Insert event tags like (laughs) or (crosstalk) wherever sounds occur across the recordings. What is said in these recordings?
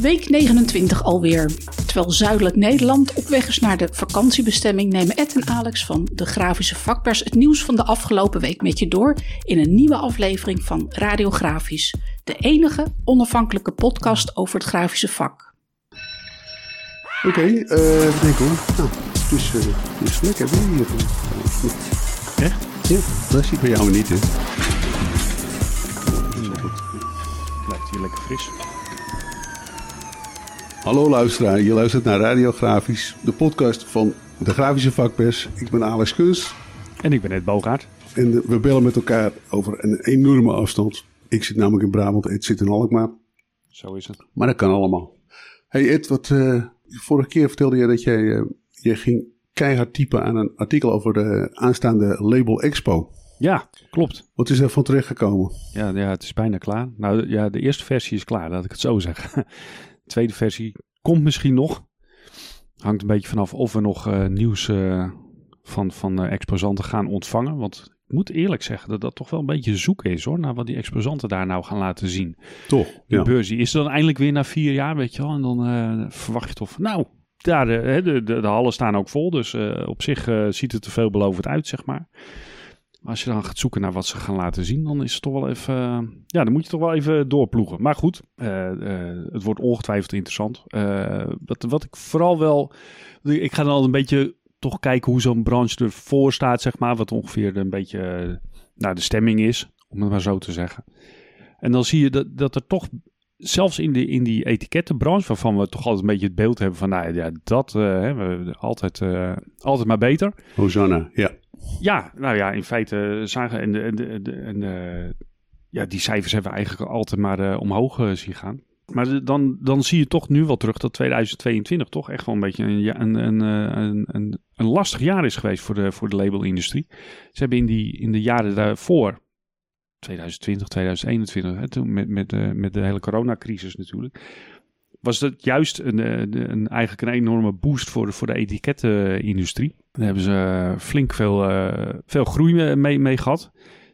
Week 29 alweer. Terwijl zuidelijk Nederland op weg is naar de vakantiebestemming, nemen Ed en Alex van de Grafische Vakpers het nieuws van de afgelopen week met je door in een nieuwe aflevering van Radiografisch, de enige onafhankelijke podcast over het grafische vak. Oké, okay, uh, even denken hoor. Nou, het is, uh, het lekker weer hier. Echt? Ja, dat zie ik bij jou niet, hè? Blijft hier lekker fris. Hallo luisteraar, je luistert naar Radiografisch, de podcast van de Grafische Vakpers. Ik ben Alex Kunst. En ik ben Ed Bogaert. En we bellen met elkaar over een enorme afstand. Ik zit namelijk in Brabant, Ed zit in Alkmaar. Zo is het. Maar dat kan allemaal. Hey Ed, wat, uh, vorige keer vertelde je dat jij, uh, jij ging keihard typen aan een artikel over de aanstaande Label Expo. Ja, klopt. Wat is er van terechtgekomen? Ja, ja, het is bijna klaar. Nou ja, de eerste versie is klaar, laat ik het zo zeggen. De tweede versie komt misschien nog. Hangt een beetje vanaf of we nog uh, nieuws uh, van, van uh, exposanten gaan ontvangen. Want ik moet eerlijk zeggen dat dat toch wel een beetje zoeken is hoor. Naar wat die exposanten daar nou gaan laten zien. Toch? De beursie is er dan eindelijk weer na vier jaar, weet je wel. En dan verwacht je toch nou, daar, de, de, de, de hallen staan ook vol. Dus op zich ziet het er veelbelovend uit, zeg maar. Als je dan gaat zoeken naar wat ze gaan laten zien, dan is het toch wel even. Uh, ja, dan moet je toch wel even doorploegen. Maar goed, uh, uh, het wordt ongetwijfeld interessant. wat, wat ik vooral wel. Ik ga dan al een beetje toch kijken hoe zo'n branche ervoor staat, zeg maar. Wat ongeveer een beetje nou, de stemming is, om het maar zo te zeggen. En dan zie je dat, dat er toch. Zelfs in, de, in die etikettenbranche, waarvan we toch altijd een beetje het beeld hebben van, nou ja, dat hebben we altijd, altijd maar beter. Hosanna, ja. Ja, nou ja, in feite zagen en, de, en, de, de, ja, die cijfers hebben we eigenlijk altijd maar uh, omhoog uh, zien gaan. Maar dan, dan zie je toch nu wel terug dat 2022 toch echt wel een beetje een, een, een, een, lastig jaar is geweest voor de, voor de labelindustrie. Ze hebben in, die, in de jaren daarvoor, 2020, 2021, hè, toen met, met, uh, met de hele coronacrisis natuurlijk, was dat juist een, een, een, eigenlijk een enorme boost voor de, voor de etikettenindustrie. Daar hebben ze flink veel, uh, veel groei mee, mee gehad.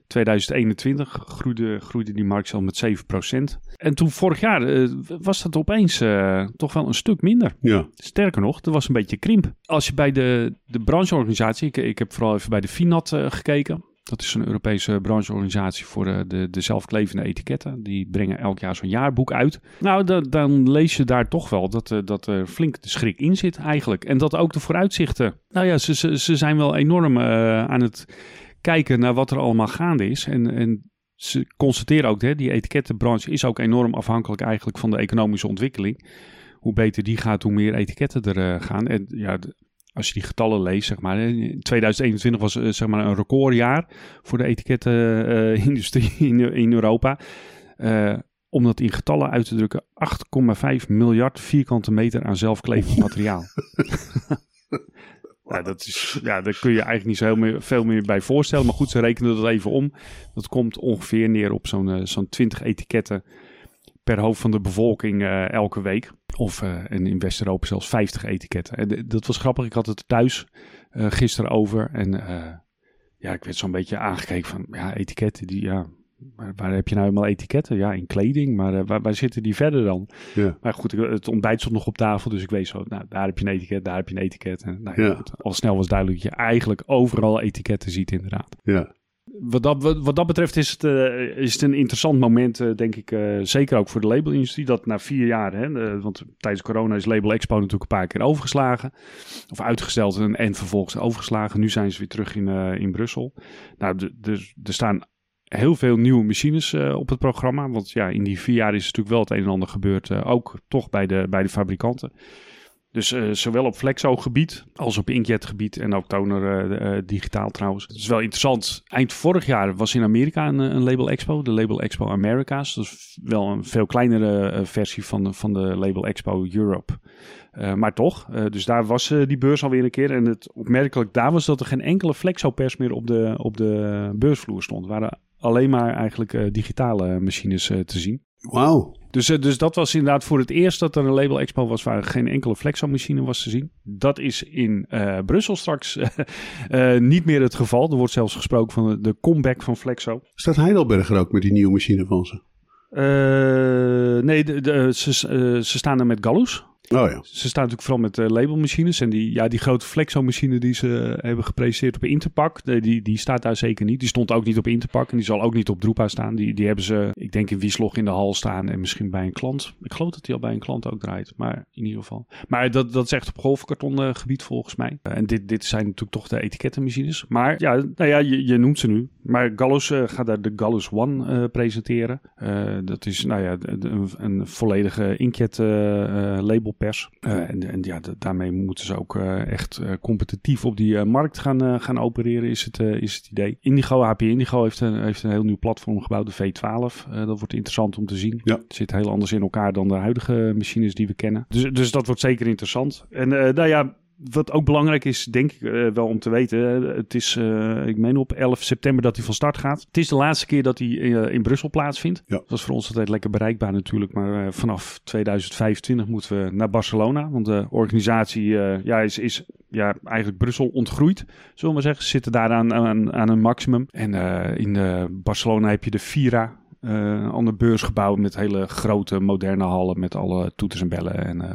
2021 groeide, groeide die markt al met 7%. En toen vorig jaar uh, was dat opeens uh, toch wel een stuk minder. Ja. Sterker nog, er was een beetje krimp. Als je bij de, de brancheorganisatie, ik, ik heb vooral even bij de FINAT gekeken. Dat is een Europese brancheorganisatie voor de, de, de zelfklevende etiketten. Die brengen elk jaar zo'n jaarboek uit. Nou, da, dan lees je daar toch wel dat, uh, dat er flink de schrik in zit eigenlijk. En dat ook de vooruitzichten. Nou ja, ze, ze, ze zijn wel enorm uh, aan het kijken naar wat er allemaal gaande is. En, en ze constateren ook, hè, die etikettenbranche is ook enorm afhankelijk eigenlijk van de economische ontwikkeling. Hoe beter die gaat, hoe meer etiketten er gaan. En ja, als je die getallen leest, zeg maar. 2021 was zeg maar een recordjaar voor de etikettenindustrie (laughs) in, in Europa. Uh, om dat in getallen uit te drukken, 8,5 miljard vierkante meter aan zelfklevend materiaal. (laughs) ja, dat is, ja, daar kun je eigenlijk niet zo heel meer, veel meer bij voorstellen. Maar goed, ze rekenen dat even om. Dat komt ongeveer neer op zo'n uh, zo'n 20 etiketten per hoofd van de bevolking uh, elke week. Of uh, in West-Europa zelfs 50 etiketten. En dat was grappig. Ik had het thuis uh, gisteren over. En ja, ik werd zo'n beetje aangekeken van ja, etiketten. Die, ja, waar, waar, heb je nou helemaal etiketten? Ja, in kleding. Maar waar, waar, zitten die verder dan? Ja. Maar goed, het ontbijt stond nog op tafel. Dus ik weet zo, nou, daar heb je een etiket, daar heb je een etiket. En, nou, ja. goed, al snel was duidelijk dat je eigenlijk overal etiketten ziet inderdaad. Ja. Wat dat, wat, dat betreft is het, uh, is het een interessant moment, uh, denk ik. Uh, zeker ook voor de labelindustrie. Dat na vier jaar, hè, want tijdens corona is Label Expo natuurlijk een paar keer overgeslagen. Of uitgesteld en, en vervolgens overgeslagen. Nu zijn ze weer terug in, in Brussel. Nou, de, er staan heel veel nieuwe machines op het programma. Want ja, in die vier jaar is natuurlijk wel het een en ander gebeurd. ook toch bij de, bij de fabrikanten. Dus uh, zowel op Flexo-gebied als op Inkjet-gebied en ook Toner uh, uh, digitaal trouwens. Het is wel interessant. Eind vorig jaar was in Amerika een, een Label Expo, de Label Expo Americas. Dat is wel een veel kleinere versie van de, van de Label Expo Europe. maar toch, dus daar was die beurs alweer een keer. En het opmerkelijk daar was dat er geen enkele Flexo-pers meer op de, op de beursvloer stond. Er waren alleen maar eigenlijk digitale machines te zien. Wauw. Dus, dus dat was inderdaad voor het eerst dat er een Label Expo was waar geen enkele Flexo-machine was te zien. Dat is in uh, Brussel straks uh, (laughs) niet meer het geval. Er wordt zelfs gesproken van de, de comeback van Flexo. Staat Heidelberger ook met die nieuwe machine van ze? Eh, nee, de, de- ze, eh, ze staan er met Gallus. Oh ja. Ze staan natuurlijk vooral met eh, labelmachines. En die, ja, die grote Flexo-machine die ze hebben gepresenteerd op Interpak, die, die, staat daar zeker niet. Die stond ook niet op Interpak en die zal ook niet op Drupa staan. Die, die hebben ze, ik denk in Wieslog in de hal staan en misschien bij een klant. Ik geloof dat die al bij een klant ook draait, maar in ieder geval. Maar dat, dat is echt op golfkartongebied volgens mij. En dit, dit zijn natuurlijk toch de etikettenmachines. Maar ja, nou ja, je, je noemt ze nu. Maar Gallus eh, gaat daar de Gallus One eh, presenteren. Eh, dat is nou ja, een, een volledige inkjet labelpers. En, en ja, da- daarmee moeten ze ook echt competitief op die markt gaan, gaan opereren, is het, is het idee. Indigo, HP Indigo heeft een, heeft een heel nieuw platform gebouwd, de V12. Eh, dat wordt interessant om te zien. Ja. Het zit heel anders in elkaar dan de huidige machines die we kennen. Dus, dus dat wordt zeker interessant. En nou ja, wat ook belangrijk is, denk ik eh, wel om te weten. eh, het is, eh, ik meen op 11 september dat hij van start gaat. Het is de laatste keer dat hij in Brussel plaatsvindt. Ja. Dat is voor ons altijd lekker bereikbaar natuurlijk. Maar vanaf 2025 moeten we naar Barcelona. Want de organisatie ja, is, is ja, eigenlijk Brussel ontgroeid. Zullen we maar zeggen. Ze zitten daar aan, aan, aan een maximum. En in Barcelona heb je de Vira. Een ander beursgebouw met hele grote moderne hallen met alle toeters en bellen. En, eh,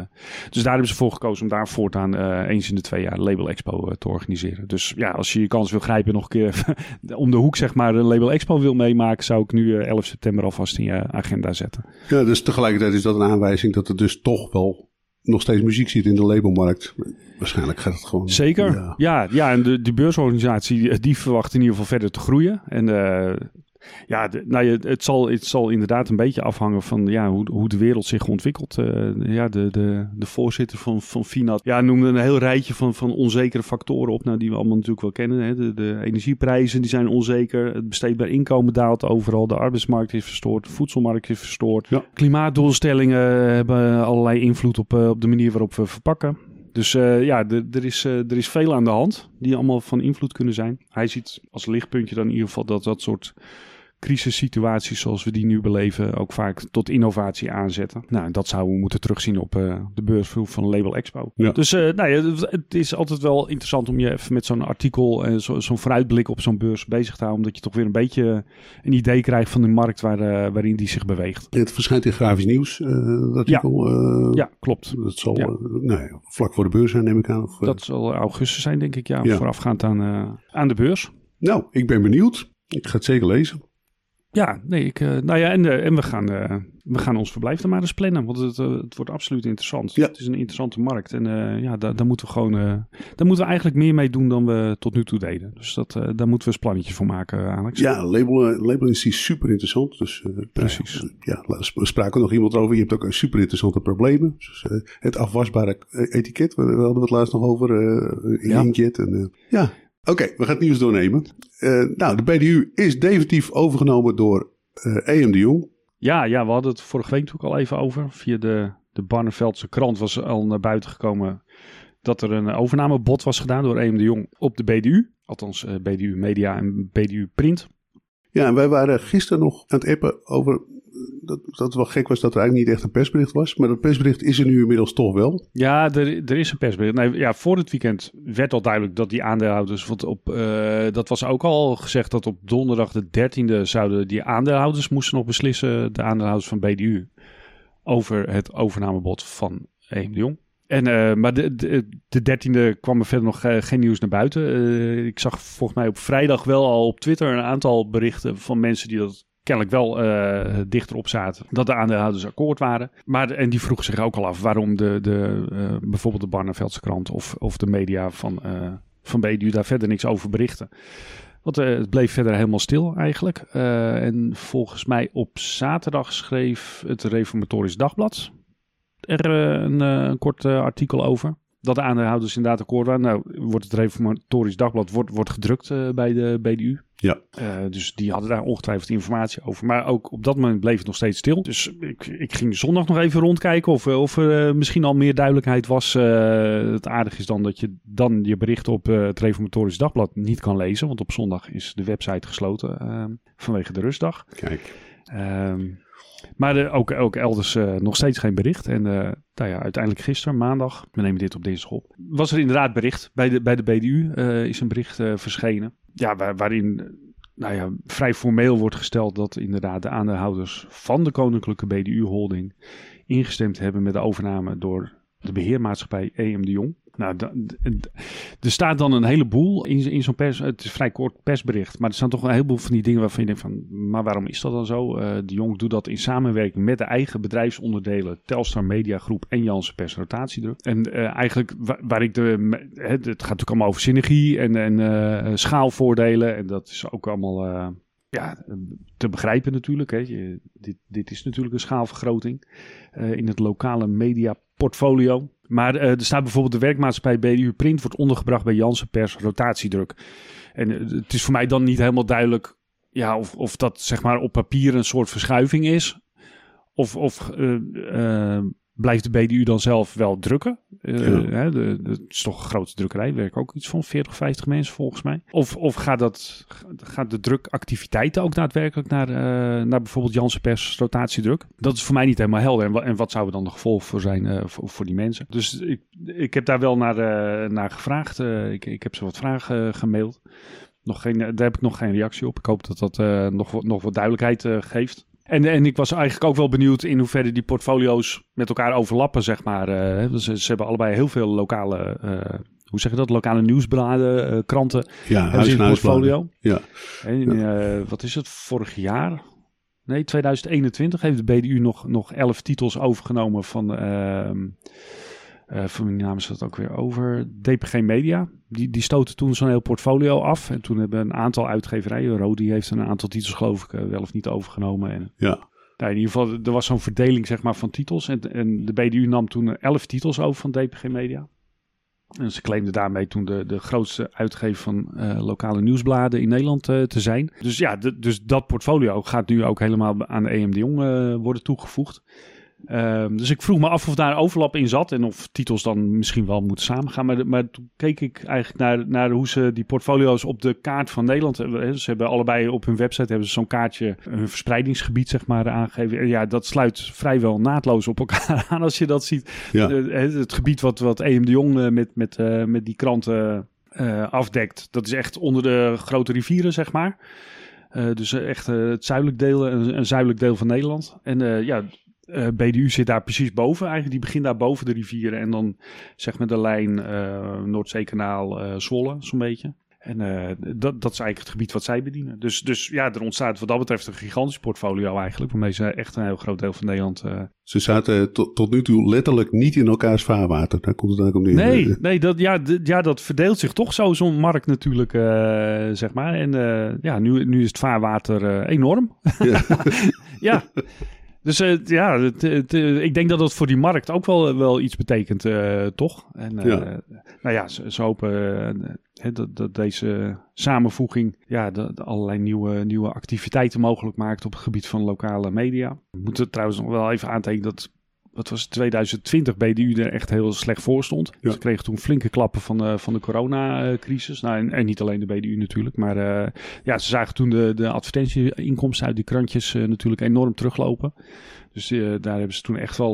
dus daar hebben ze voor gekozen om daar voortaan eh, eens in de twee jaar Label Expo te organiseren. Dus ja, als je je kans wil grijpen nog een keer (laughs) om de hoek zeg maar een Label Expo wil meemaken, zou ik nu eh, 11 september alvast in je agenda zetten. ja. Dus tegelijkertijd is dat een aanwijzing dat er dus toch wel nog steeds muziek zit in de labelmarkt. Waarschijnlijk gaat het gewoon... Zeker. Ja. Ja, ja, en de, beursorganisatie die, verwacht in ieder geval verder te groeien. En ja, de, nou, ja, het, zal, het zal inderdaad een beetje afhangen van ja, hoe, hoe de wereld zich ontwikkelt. Eh, ja, de, de, de voorzitter van, van Finat ja, noemde een heel rijtje van, van onzekere factoren op. Nou, die we allemaal natuurlijk wel kennen. Hè. De, de energieprijzen die zijn onzeker. Het besteedbaar inkomen daalt overal. De arbeidsmarkt is verstoord. De voedselmarkt is verstoord. Ja. Klimaatdoelstellingen hebben allerlei invloed op, eh, op de manier waarop we verpakken. Dus eh, ja, er is, er is veel aan de hand die allemaal van invloed kunnen zijn. Hij ziet als lichtpuntje dan in ieder geval dat dat soort crisissituaties zoals we die nu beleven ook vaak tot innovatie aanzetten. Nou, dat zouden we moeten terugzien op eh, de beursvloer van Label Expo. Ja. Dus eh, nou ja, het- is altijd wel interessant om je even met zo'n artikel en zo, zo'n vooruitblik op zo'n beurs bezig te houden. Omdat je toch weer een beetje een idee krijgt van de markt waar, eh, waarin die zich beweegt. Het verschijnt in grafisch nieuws, dat artikel. Ja, klopt. Dat zal Ja. eh, nou vlak voor de beurs zijn, neem ik aan. Of, Dat zal augustus zijn, denk ik, ja, Ja. voorafgaand aan, aan de beurs. Nou, ik ben benieuwd. Ik ga het zeker lezen. Ja, nee, ik, eh, nou ja, en, eh, en we, gaan, eh, we gaan ons verblijf er maar eens plannen, want het, het wordt absoluut interessant. Ja. Het is een interessante markt en ja, daar, daar moeten we gewoon, daar moeten we eigenlijk meer mee doen dan we tot nu toe deden. Dus dat, daar moeten we eens plannetjes voor maken, Alex. Ja, label, eh, label is super interessant. Dus, Precies. Ja, ja, er sprak ook nog iemand over. Je hebt ook een super interessante problemen. Dus, het afwasbare etiket, we, we hadden het laatst nog over. in Ja. En, ja, oké, we gaan het nieuws doornemen. Eh, nou, de BDU is definitief overgenomen door eh EM de Jong. Ja, ja, we hadden het vorige week natuurlijk al even over. Via de, de Barneveldse krant was al naar buiten gekomen dat er een overnamebod was gedaan door EM de Jong op de BDU. Althans, eh, BDU Media en BDU Print. Ja, en wij waren gisteren nog aan het appen over dat, dat wel gek was dat er eigenlijk niet echt een persbericht was. Maar dat persbericht is er nu inmiddels toch wel. Ja, er, er is een persbericht. Nee, ja, voor het weekend werd al duidelijk dat die aandeelhouders. Want op, eh, dat was ook al gezegd dat op donderdag de 13e zouden die aandeelhouders moesten nog beslissen, de aandeelhouders van BDU, over het overnamebod van EM de Jong. En, eh, maar de, de, de 13e kwam er verder nog eh, geen nieuws naar buiten. Ik zag volgens mij op vrijdag wel al op Twitter een aantal berichten van mensen die dat kennelijk wel eh dichterop zaten. Dat de aandeelhouders akkoord waren. Maar, en die vroegen zich ook al af waarom de, de, eh, bijvoorbeeld de Barneveldse krant of, of de media van, eh van daar verder niks over berichten. Want het bleef verder helemaal stil eigenlijk. En volgens mij op zaterdag schreef het Reformatorisch Dagblad er een, een kort artikel over. Dat de aandeelhouders inderdaad akkoord waren. Nou, wordt het Reformatorisch Dagblad wordt, wordt gedrukt eh, bij de BDU. Ja. Eh, dus die hadden daar ongetwijfeld informatie over. Maar ook op dat moment bleef het nog steeds stil. Dus ik, ik ging zondag nog even rondkijken of, eh, of er misschien al meer duidelijkheid was. Het aardige is dan dat je dan je bericht op het Reformatorisch Dagblad niet kan lezen. Want op zondag is de website gesloten vanwege de rustdag. Kijk. Ehm, maar ook, ook elders eh, nog steeds geen bericht. En eh, nou ja, uiteindelijk gisteren, maandag, we nemen dit op dinsdag op, was er inderdaad bericht. Bij de, bij de BDU eh, is een bericht verschenen. Ja, waar- waarin nou ja, vrij formeel wordt gesteld dat inderdaad de aandeelhouders van de Koninklijke BDU-holding ingestemd hebben met de overname door de beheermaatschappij EM de Jong. Nou, er staat dan een heleboel in, in zo'n pers. Het is vrij kort persbericht. Maar er staan toch een heleboel van die dingen waarvan je denkt van. Maar waarom is dat dan zo? Uh, de Jong doet dat in samenwerking met de eigen bedrijfsonderdelen. Telstar Media Groep en Janssen Pers. En uh, eigenlijk waar, ik de. Het, gaat natuurlijk allemaal over synergie en, en uh, schaalvoordelen. En dat is ook allemaal ja, te begrijpen natuurlijk. Hè. Dit, dit is natuurlijk een schaalvergroting in het lokale mediaportfolio. Maar uh, er staat bijvoorbeeld de werkmaatschappij BDU Print wordt ondergebracht bij Janssen Pers rotatiedruk. En uh, het is voor mij dan niet helemaal duidelijk ja, of, of dat zeg maar op papier een soort verschuiving is. Of, of blijft de BDU dan zelf wel drukken. Uh, het is toch een grote drukkerij, werken ook iets van 40, 50 mensen volgens mij. Of, of gaat, dat, gaat de drukactiviteiten ook daadwerkelijk naar, uh, naar bijvoorbeeld Janssen Pers rotatiedruk? Dat is voor mij niet helemaal helder. En, wat, en wat zou er dan de gevolg voor zijn uh, voor, voor, die mensen? Dus ik, ik heb daar wel naar, naar gevraagd. ik, ik heb ze wat vragen gemaild. Nog geen, daar heb ik nog geen reactie op. Ik hoop dat dat nog, nog wat duidelijkheid geeft. En, en ik was eigenlijk ook wel benieuwd in hoeverre die portfolio's met elkaar overlappen, zeg maar. Uh, ze, ze, hebben allebei heel veel lokale, uh, hoe zeg je dat, lokale nieuwsbladen, uh, kranten. Ja, huis in portfolio. Ja. En, ja. wat is het, vorig jaar? Nee, 2021 heeft de BDU nog, nog elf titels overgenomen van ehm, uh, van mijn naam is dat ook weer over. DPG Media. Die, die stoten toen zo'n heel portfolio af. En toen hebben een aantal uitgeverijen. Rodi heeft een aantal titels geloof ik uh, wel of niet overgenomen. En, ja. Nou, in ieder geval, er was zo'n verdeling zeg maar, van titels. En, en de BDU nam toen elf titels over van DPG Media. En ze claimden daarmee toen de, de grootste uitgever van uh, lokale nieuwsbladen in Nederland uh, te zijn. Dus ja, de, dus dat portfolio gaat nu ook helemaal aan de EM de Jong uh, worden toegevoegd. Um, dus ik vroeg me af of daar overlap in zat en of titels dan misschien wel moeten samengaan. Maar, maar toen keek ik eigenlijk naar, naar hoe ze die portfolio's op de kaart van Nederland hebben. Ze hebben allebei op hun website hebben ze zo'n kaartje, hun verspreidingsgebied zeg maar, aangegeven. En ja, dat sluit vrijwel naadloos op elkaar (laughs) aan als je dat ziet. Ja. Het gebied wat, wat EM de Jong uh, met, met, uh, met die kranten afdekt, dat is echt onder de grote rivieren zeg maar. dus echt het zuidelijk deel, een, een, zuidelijk deel van Nederland. En ja, uh, eh, BDU zit daar precies boven eigenlijk. Die begint daar boven de rivieren. En dan zeg maar de lijn uh, Noordzeekanaal uh, Zwolle, zo'n beetje. En dat, dat is eigenlijk het gebied wat zij bedienen. Dus, dus ja, er ontstaat wat dat betreft een gigantisch portfolio eigenlijk. Waarmee ze echt een heel groot deel van Nederland... Ze zaten tot, tot nu toe letterlijk niet in elkaars vaarwater. Daar komt het eigenlijk op neer. Nee, nee dat, ja, ja, dat verdeelt zich toch zo, zo'n markt natuurlijk, zeg maar. En ja, nu, nu is het vaarwater enorm. Ja. (laughs) ja. Dus uh, ja, het, het, uh, ik denk dat dat voor die markt ook wel, wel iets betekent, uh, toch? En ja. nou ja, ze, ze hopen dat, dat, deze samenvoeging ja, dat allerlei nieuwe, nieuwe activiteiten mogelijk maakt op het gebied van lokale media. We moeten trouwens nog wel even aantekenen dat wat was 2020 BDU er echt heel slecht voor stond. Ja. Ze kregen toen flinke klappen van de, van de coronacrisis. Nou, en, en, niet alleen de BDU natuurlijk. Maar uh, ja, ze zagen toen de, de advertentieinkomsten uit die krantjes uh, natuurlijk enorm teruglopen. Dus uh, daar hebben ze toen echt wel,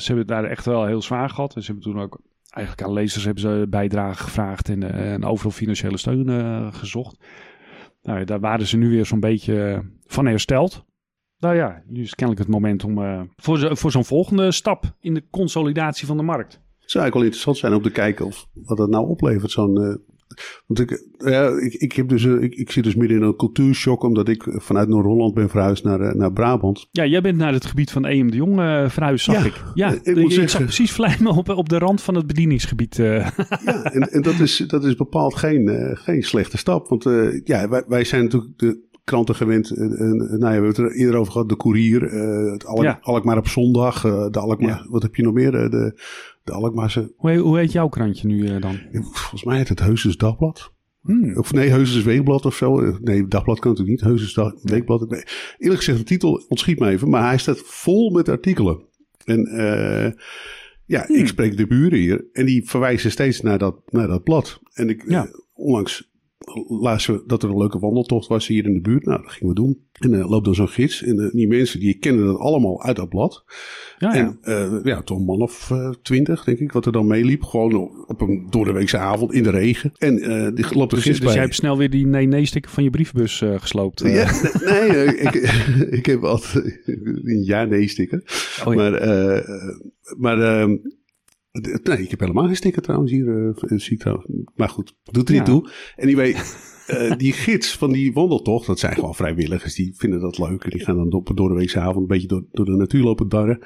ze hebben daar echt wel heel zwaar gehad. En ze hebben toen ook eigenlijk aan lezers hebben ze bijdrage gevraagd en, en overal financiële steun gezocht. Nou, daar waren ze nu weer zo'n beetje van hersteld. Nou ja, nu is kennelijk het moment om uh, voor, zo, voor zo'n volgende stap in de consolidatie van de markt. Het zou eigenlijk wel interessant zijn om te kijken of wat dat nou oplevert, zo'n... Uh, want ik, ja, ik, ik, heb dus, uh, ik, ik zit dus midden in een cultuurshock omdat ik vanuit Noord-Holland ben verhuisd naar, naar Brabant. Ja, jij bent naar het gebied van EM de Jong verhuisd, zag ja, ik. Ja, ik, ik, ik zag precies vlijmen op, op de rand van het bedieningsgebied. (laughs) Ja, en, en dat, is, dat is bepaald geen, geen slechte stap. Want ja, wij, wij zijn natuurlijk de, kranten gewend. Uh, nou ja, we hebben het er eerder over gehad. De Courier, uh, het Alk, ja. Alkmaar op zondag. Uh, de Alkmaar, ja. wat heb je nog meer? De, de, Alkmaarse... Hoe, hoe heet jouw krantje nu dan? Volgens mij heet het Heusens Dagblad. Hmm. Of nee, Heusens Weekblad of zo. Nee, Dagblad kan natuurlijk niet. Heusens dag, Weekblad. Nee. Eerlijk gezegd, de titel ontschiet me even. Maar hij staat vol met artikelen. En ja, hmm. ik spreek de buren hier. En die verwijzen steeds naar dat, naar dat blad. En ik, onlangs lazen we dat er een leuke wandeltocht was hier in de buurt. Nou, dat gingen we doen. En uh, loopt dan zo'n gids. En die mensen die kennen dat allemaal uit dat blad. Ja, ja. En ja, toch een man of twintig, denk ik, wat er dan meeliep. Gewoon op een doordeweekse avond in de regen. En die loopt er dus, gids dus jij hebt snel weer die nee-nee-sticker van je brievenbus gesloopt? Ja, nee, ik, (laughs) ik heb altijd een ja-nee-sticker. Oh, ja. Maar, maar ehm, Nee, ik heb helemaal geen sticker trouwens hier. Uh, zie ik trouwens. Maar goed, doet er niet ja. toe. Anyway, uh, die gids van die wandeltocht, dat zijn gewoon vrijwilligers. Die vinden dat leuk. En die gaan dan op, door de weekse avond een beetje door, door de natuur lopen darren.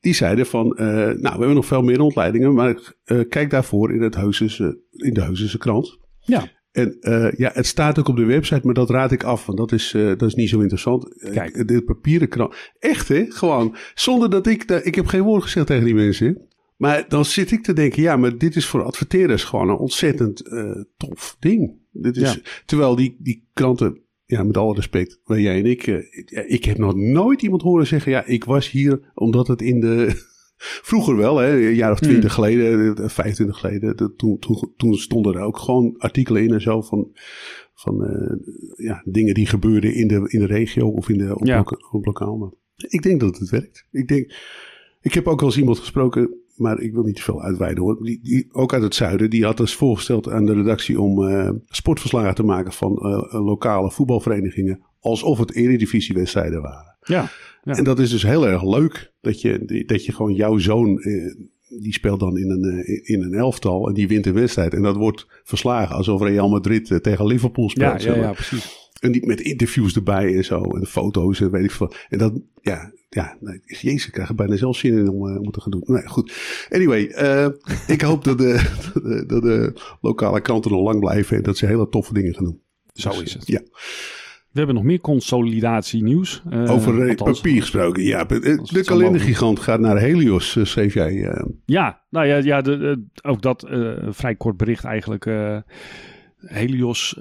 Die zeiden van, uh, nou, we hebben nog veel meer rondleidingen. Maar kijk daarvoor in, het Heusense, in de Heusense krant. Ja. En uh, ja, het staat ook op de website, maar dat raad ik af, want dat is, uh, dat is niet zo interessant. Kijk. de papieren krant. Echt hè, gewoon. Zonder dat ik, ik heb geen woord gezegd tegen die mensen. Maar dan zit ik te denken, ja, maar dit is voor adverteerders gewoon een ontzettend uh, tof ding. Dit is, ja. Terwijl die, die kranten, ja, met alle respect, waar jij en ik, uh, ik heb nog nooit iemand horen zeggen, ja, ik was hier omdat het in de, (laughs) vroeger wel, hè, een jaar of twintig hmm. geleden, vijfentwintig geleden, de, toen, toen, toen stonden er ook gewoon artikelen in en zo van, van uh, ja, dingen die gebeurden in de, in de regio of in de, op, ja. lokaal. Maar ik denk dat het werkt. Ik denk, ik heb ook wel eens iemand gesproken maar ik wil niet te veel uitweiden hoor. Die, die, ook uit het zuiden, die had dus voorgesteld aan de redactie om uh, sportverslagen te maken van uh, lokale voetbalverenigingen. Alsof het eredivisiewedstrijden waren. Ja, ja, En dat is dus heel erg leuk. Dat je, dat je gewoon jouw zoon, uh, die speelt dan in een, in een elftal en die wint een wedstrijd. En dat wordt verslagen alsof Real Madrid tegen Liverpool speelt. Ja, ja, ja precies. En die met interviews erbij en zo. En de foto's en weet ik veel. En dat, ja, ja, nee, jezus, ik krijg er bijna zelf zin in om, uh, om te gaan doen. Nee, goed. Anyway, uh, (laughs) ik hoop dat de, dat de, dat de lokale kranten nog lang blijven en dat ze hele toffe dingen gaan doen. Zo dus, is het. Ja. We hebben nog meer consolidatie nieuws. Uh, Over althans, papier gesproken, ja. De kalendergigant gaat naar Helios, schreef jij. Ja, nou ja, ja de, ook dat vrij kort bericht eigenlijk. Helios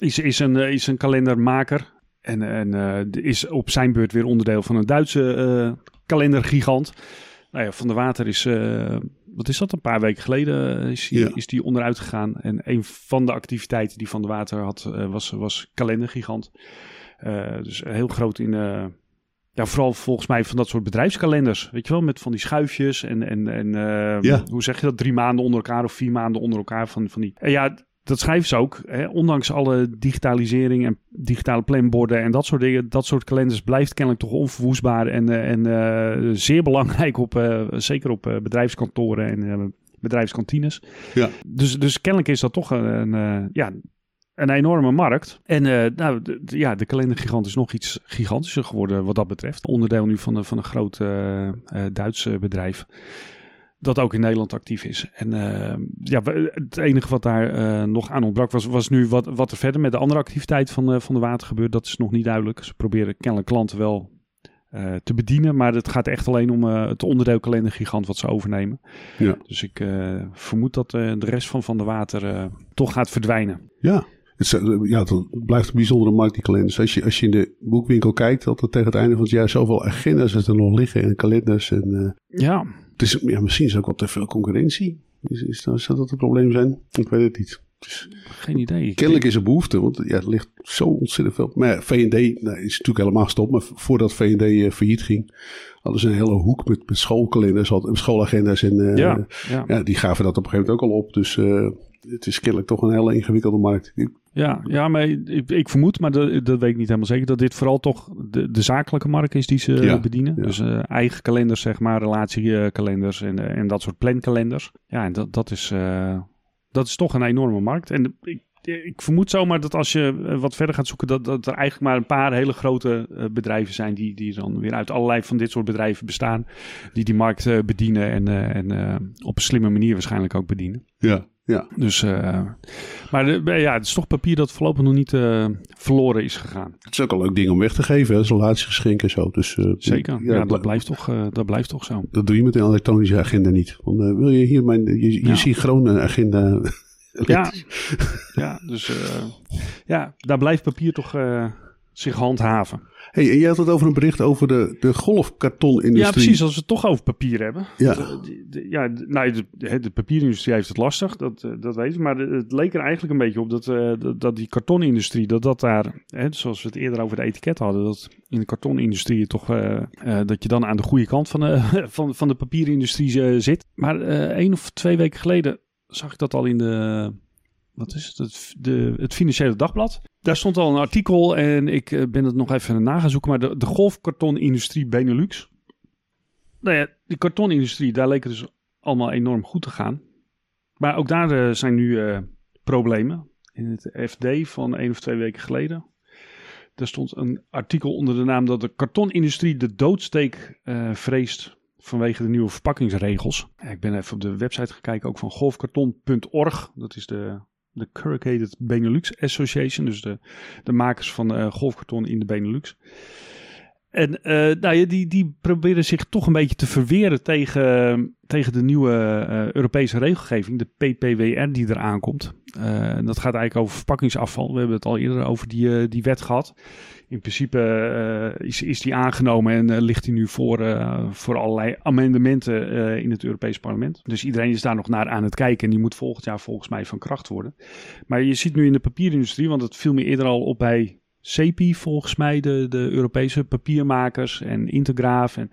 is, is, een, is een kalendermaker. En, en uh, is op zijn beurt weer onderdeel van een Duitse uh, kalendergigant. Nou ja, Van der Water is, uh, wat is dat, een paar weken geleden is, die, ja. is die onderuit gegaan. En een van de activiteiten die Van der Water had, was, was kalendergigant. dus heel groot in, ja, vooral volgens mij van dat soort bedrijfskalenders. Weet je wel, met van die schuifjes en, en, en ja. hoe zeg je dat, drie maanden onder elkaar of vier maanden onder elkaar. Van, van die. En ja, dat schrijven ze ook. Hè, ondanks alle digitalisering en digitale planborden en dat soort dingen. Dat soort kalenders blijft kennelijk toch onverwoestbaar. En, en uh, zeer belangrijk op, uh, zeker op bedrijfskantoren en bedrijfskantines. Ja. Dus, dus kennelijk is dat toch een, een ja, een enorme markt. En nou, ja, de kalendergigant is nog iets gigantischer geworden wat dat betreft. Onderdeel nu van, de, van een groot Duits bedrijf dat ook in Nederland actief is. En uh, ja, het enige wat daar uh, nog aan ontbrak was, was nu wat, wat er verder met de andere activiteit van, uh, van de water gebeurt. Dat is nog niet duidelijk. Ze proberen kennelijk klanten wel te bedienen, maar het gaat echt alleen om het onderdeel kalendergigant wat ze overnemen. Ja. Dus ik vermoed dat de rest van Van de Water toch gaat verdwijnen. Ja. Het, ja, het blijft een bijzondere markt, die kalenders. Als je, als je in de boekwinkel kijkt, dat er tegen het einde van het jaar zoveel agenda's er nog liggen en kalenders. En, ja, is, ja, misschien is er ook wel te veel concurrentie. Is, is, dat, zou dat het probleem zijn? Ik weet het niet. Dus, Geen idee. Kennelijk is er behoefte, want ja, er ligt zo ontzettend veel. Maar ja, V&D nou, is natuurlijk helemaal gestopt. Maar voordat V&D uh, failliet ging, hadden ze een hele hoek met, met schoolkalenders, schoolagenda's. En uh, ja, ja. ja, die gaven dat op een gegeven moment ook al op. Dus uh, het is kennelijk toch een hele ingewikkelde markt. Ja, ja maar ik, ik vermoed, maar dat, dat, weet ik niet helemaal zeker, dat dit vooral toch de, de zakelijke markt is die ze ja, bedienen. Ja. Dus uh, eigen kalenders, zeg maar, relatiekalenders en, uh, en dat soort plankalenders. Ja, en dat, dat, is, uh, dat is toch een enorme markt. En ik, ik vermoed zomaar dat als je wat verder gaat zoeken, dat, dat er eigenlijk maar een paar hele grote bedrijven zijn die, die dan weer uit allerlei van dit soort bedrijven bestaan, die die markt bedienen en, en op een slimme manier waarschijnlijk ook bedienen. Ja, ja. Dus, uh, maar de, ja, het is toch papier dat voorlopig nog niet uh, verloren is gegaan. Het is ook een leuk ding om weg te geven, als relatiegeschenk en zo. Dus, uh, Zeker, ja, ja dat, blijft toch, dat blijft toch zo. Dat doe je met een elektronische agenda niet. Want wil je hier mijn, je, je ja. synchrone agenda... ja, (laughs) ja, dus ja, daar blijft papier toch zich handhaven. Hey, en jij had het over een bericht over de, de golfkartonindustrie. Ja, precies. Als we het toch over papier hebben. Ja. De, de, ja, nou, de, de, papierindustrie heeft het lastig, dat, eh, dat weet. Maar het leek er eigenlijk een beetje op dat, uh, dat, dat, die kartonindustrie, dat dat daar, hè, zoals we het eerder over de etiket hadden, dat in de kartonindustrie toch, uh, dat je dan aan de goede kant van de, (laughs) van, van de papierindustrie zit. Maar één of twee weken geleden zag ik dat al in de wat is het? Het, de, het Financiële Dagblad. Daar stond al een artikel en ik eh, ben het nog even na zoeken. Maar de, de golfkartonindustrie Benelux. Nou ja, de kartonindustrie, daar leek het dus allemaal enorm goed te gaan. Maar ook daar uh, zijn nu uh, problemen. In het FD van één of twee weken geleden. Daar stond een artikel onder de naam dat de kartonindustrie de doodsteek vreest vanwege de nieuwe verpakkingsregels. Ik ben even op de website gekeken, ook van golfkarton.org. Dat is de de Corrugated Benelux Association, dus de, de makers van uh, golfkarton in de Benelux. En uh, nou ja, die, die proberen zich toch een beetje te verweren tegen, tegen de nieuwe uh, Europese regelgeving, de PPWR die eraan komt. Uh, dat gaat eigenlijk over verpakkingsafval. We hebben het al eerder over die, die wet gehad. In principe is, is die aangenomen en ligt die nu voor, voor allerlei amendementen in het Europees Parlement. Dus iedereen is daar nog naar aan het kijken en die moet volgend jaar volgens mij van kracht worden. Maar je ziet nu in de papierindustrie, want het viel me eerder al op bij CEPI volgens mij, de, de Europese papiermakers en Intergraaf. En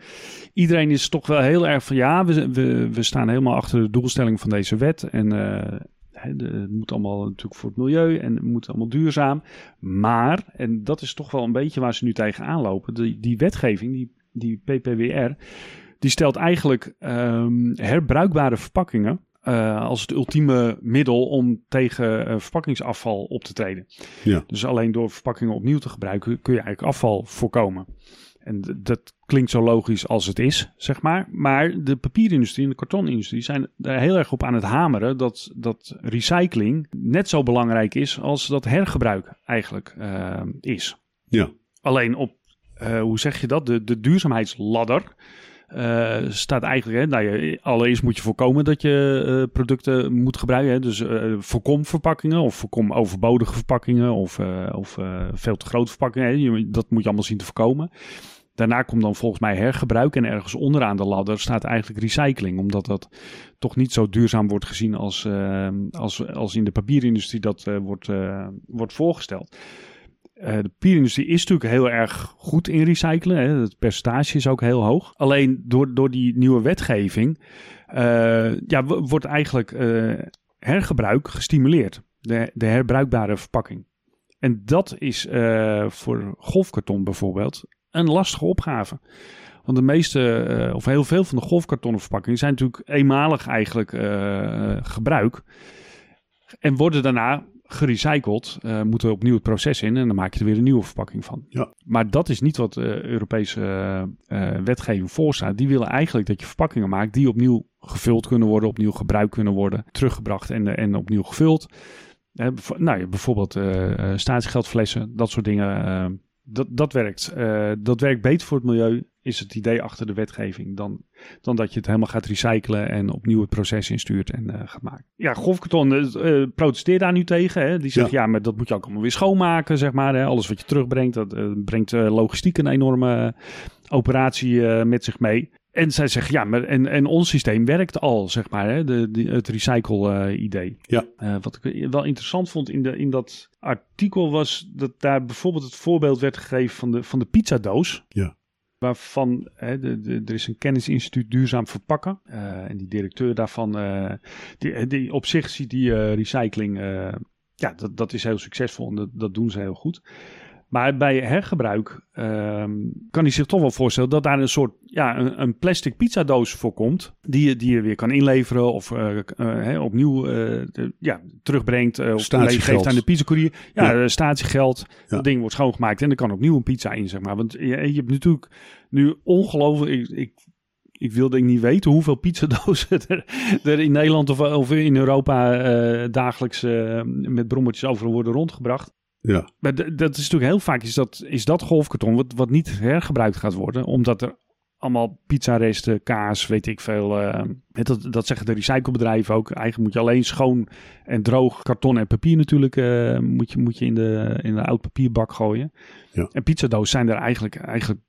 iedereen is toch wel heel erg van ja, we, we, we staan helemaal achter de doelstelling van deze wet. En uh, het moet allemaal natuurlijk voor het milieu en het moet allemaal duurzaam. Maar, en dat is toch wel een beetje waar ze nu tegenaan lopen, die, die wetgeving, die, die PPWR, die stelt eigenlijk um, herbruikbare verpakkingen uh, als het ultieme middel om tegen uh, verpakkingsafval op te treden. Ja. Dus alleen door verpakkingen opnieuw te gebruiken kun je eigenlijk afval voorkomen. En dat klinkt zo logisch als het is, zeg maar. Maar de papierindustrie en de kartonindustrie zijn daar heel erg op aan het hameren dat, dat recycling net zo belangrijk is als dat hergebruik eigenlijk uh, is. Ja. Alleen op, hoe zeg je dat, de, de duurzaamheidsladder uh, staat eigenlijk, hè, nou, allereerst moet je voorkomen dat je uh, producten moet gebruiken. Hè, dus uh, voorkom verpakkingen of voorkom overbodige verpakkingen of, of veel te grote verpakkingen. Hè, dat moet je allemaal zien te voorkomen. Daarna komt dan volgens mij hergebruik en ergens onderaan de ladder staat eigenlijk recycling. Omdat dat toch niet zo duurzaam wordt gezien als, als, als in de papierindustrie dat wordt, wordt voorgesteld. Uh, de papierindustrie is natuurlijk heel erg goed in recyclen. Hè. Het percentage is ook heel hoog. Alleen door, door die nieuwe wetgeving uh, ja, wordt eigenlijk uh, hergebruik gestimuleerd. De, de herbruikbare verpakking. En dat is voor golfkarton bijvoorbeeld een lastige opgave. Want de meeste, of heel veel van de golfkartonnen verpakkingen zijn natuurlijk eenmalig eigenlijk gebruik. En worden daarna gerecycled, uh, moeten opnieuw het proces in en dan maak je er weer een nieuwe verpakking van. Ja. Maar dat is niet wat de Europese uh, wetgeving voorstaat. Die willen eigenlijk dat je verpakkingen maakt die opnieuw gevuld kunnen worden, opnieuw gebruikt kunnen worden, teruggebracht en, en opnieuw gevuld. Uh, nou, bijvoorbeeld staatsgeldflessen, dat soort dingen. dat, dat werkt. dat werkt beter voor het milieu is het idee achter de wetgeving. Dan, dan dat je het helemaal gaat recyclen en opnieuw het proces instuurt en uh, gaat maken. Ja, Golfkarton uh, protesteert daar nu tegen. Hè. Die zegt, ja. maar dat moet je ook allemaal weer schoonmaken, zeg maar. Hè. Alles wat je terugbrengt, dat uh, brengt logistiek een enorme operatie met zich mee. En zij zeggen, ja, maar en, en ons systeem werkt al, zeg maar, hè, de, de het recycle-idee. ja. wat ik wel interessant vond in, de, in dat artikel was dat daar bijvoorbeeld het voorbeeld werd gegeven van de, van de pizzadoos. Ja waarvan hè, de, de, er is een kennisinstituut duurzaam verpakken. Uh, en die directeur daarvan, uh, die, die, op zich ziet die recycling, ja, dat, dat is heel succesvol en dat doen ze heel goed. Maar bij hergebruik ehm, kan hij zich toch wel voorstellen dat daar een soort ja, een, een plastic pizzadoos voor komt. Die je, die je weer kan inleveren of uh, uh, opnieuw uh, de, ja, terugbrengt. of geeft aan de pizzacourier. Ja, ja. statiegeld. Ja. Dat ding wordt schoongemaakt en er kan opnieuw een pizza in, zeg maar. Want je, je hebt natuurlijk nu ongelooflijk... Ik, ik, ik wilde niet weten hoeveel pizzadozen (laughs) er, er in Nederland of, of in Europa dagelijks met brommetjes over worden rondgebracht. Ja. Maar dat is natuurlijk heel vaak is dat, is dat golfkarton wat, wat niet hergebruikt gaat worden, omdat er allemaal pizzaresten, kaas, weet ik veel. Uh, dat, dat zeggen de recyclebedrijven ook. Eigenlijk moet je alleen schoon en droog karton en papier natuurlijk uh, moet je, moet je in, de, in de oud papierbak gooien. Ja. En pizzadoos zijn er eigenlijk, eigenlijk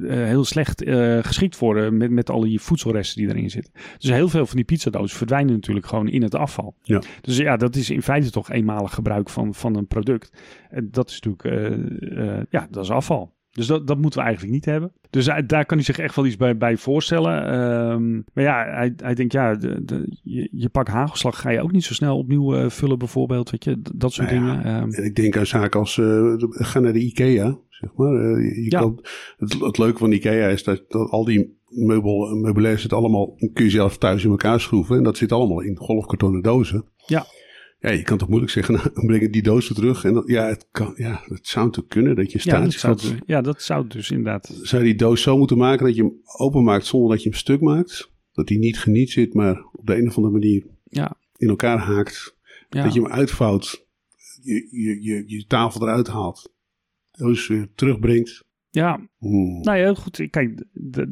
heel slecht geschikt voor met, met al die voedselresten die erin zitten. Dus heel veel van die pizzadoos verdwijnen natuurlijk gewoon in het afval. Ja. Dus ja, dat is in feite toch eenmalig gebruik van, van een product. En dat is natuurlijk, ja, dat is afval. Dus dat, dat moeten we eigenlijk niet hebben. Dus daar kan hij zich echt wel iets bij, bij voorstellen. Ehm, maar ja, hij, hij denkt, ja, de, de, je, je pak hagelslag ga je ook niet zo snel opnieuw uh, vullen bijvoorbeeld. Weet je, dat soort nou dingen. Um, ik denk aan zaken als, uh, ga naar de IKEA, zeg maar. Uh, je ja. het, het, leuke van IKEA is dat, dat al die meubel, meubilair zit allemaal, kun je zelf thuis in elkaar schroeven. En dat zit allemaal in golfkartonnen dozen. Ja. Ja, je kan toch moeilijk zeggen, (laughs) nou, breng die weer terug. En ja, het kan, ja, het zou natuurlijk kunnen dat je staat. Ja, dat zou, dus- ja, dat zou dus inderdaad. Zou je die doos zo moeten maken dat je hem openmaakt zonder dat je hem stuk maakt? Dat hij niet geniet zit, maar op de een of andere manier ja. in elkaar haakt. Dat je hem uitvouwt, je, je, je, je tafel eruit haalt, weer terugbrengt. Ja, nou ja, goed. Kijk,